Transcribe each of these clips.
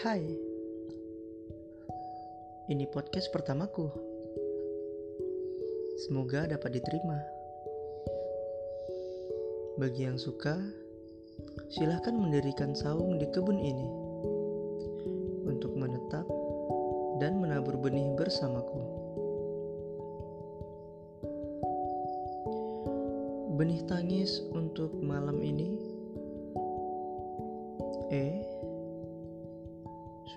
Hai, ini podcast pertamaku. Semoga dapat diterima. Bagi yang suka, silahkan mendirikan saung di kebun ini untuk menetap dan menabur benih bersamaku. Benih tangis untuk malam ini. Eh,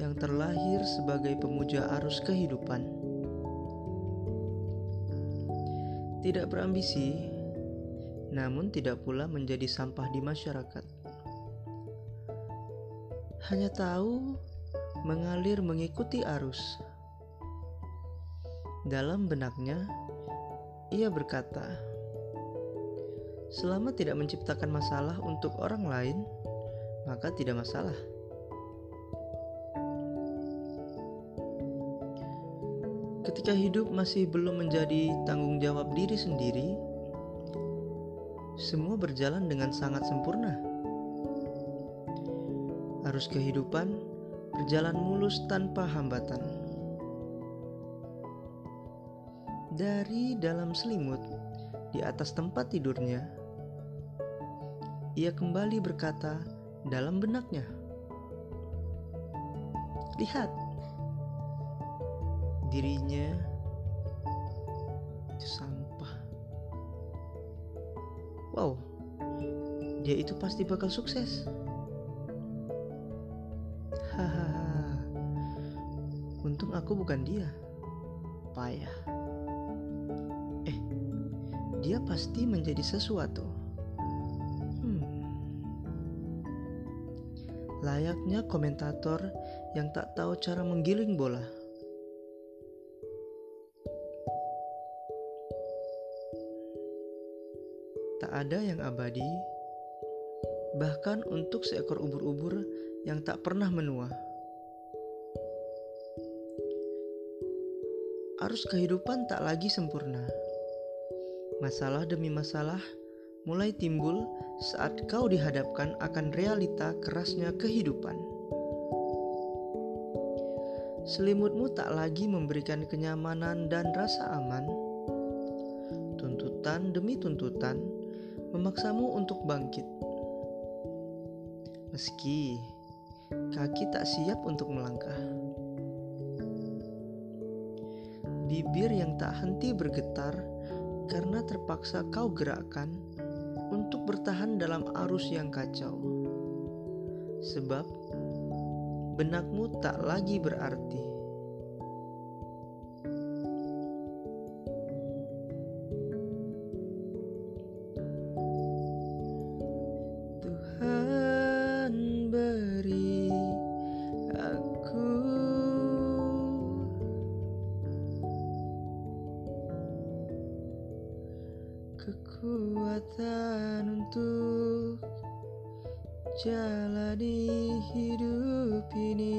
yang terlahir sebagai pemuja arus kehidupan. Tidak berambisi, namun tidak pula menjadi sampah di masyarakat. Hanya tahu mengalir mengikuti arus. Dalam benaknya, ia berkata, "Selama tidak menciptakan masalah untuk orang lain, maka tidak masalah." Ketika hidup masih belum menjadi tanggung jawab diri sendiri, semua berjalan dengan sangat sempurna. Arus kehidupan berjalan mulus tanpa hambatan. Dari dalam selimut di atas tempat tidurnya, ia kembali berkata dalam benaknya, "Lihat, dirinya itu sampah. Wow, dia itu pasti bakal sukses. Hahaha, untung aku bukan dia. Payah. Eh, dia pasti menjadi sesuatu. Hmm. Layaknya komentator yang tak tahu cara menggiling bola. Tak ada yang abadi, bahkan untuk seekor ubur-ubur yang tak pernah menua. Arus kehidupan tak lagi sempurna. Masalah demi masalah mulai timbul saat kau dihadapkan akan realita kerasnya kehidupan. Selimutmu tak lagi memberikan kenyamanan dan rasa aman. Tuntutan demi tuntutan memaksamu untuk bangkit. Meski kaki tak siap untuk melangkah. Bibir yang tak henti bergetar karena terpaksa kau gerakkan untuk bertahan dalam arus yang kacau. Sebab benakmu tak lagi berarti. Kekuatan untuk jalani hidup ini.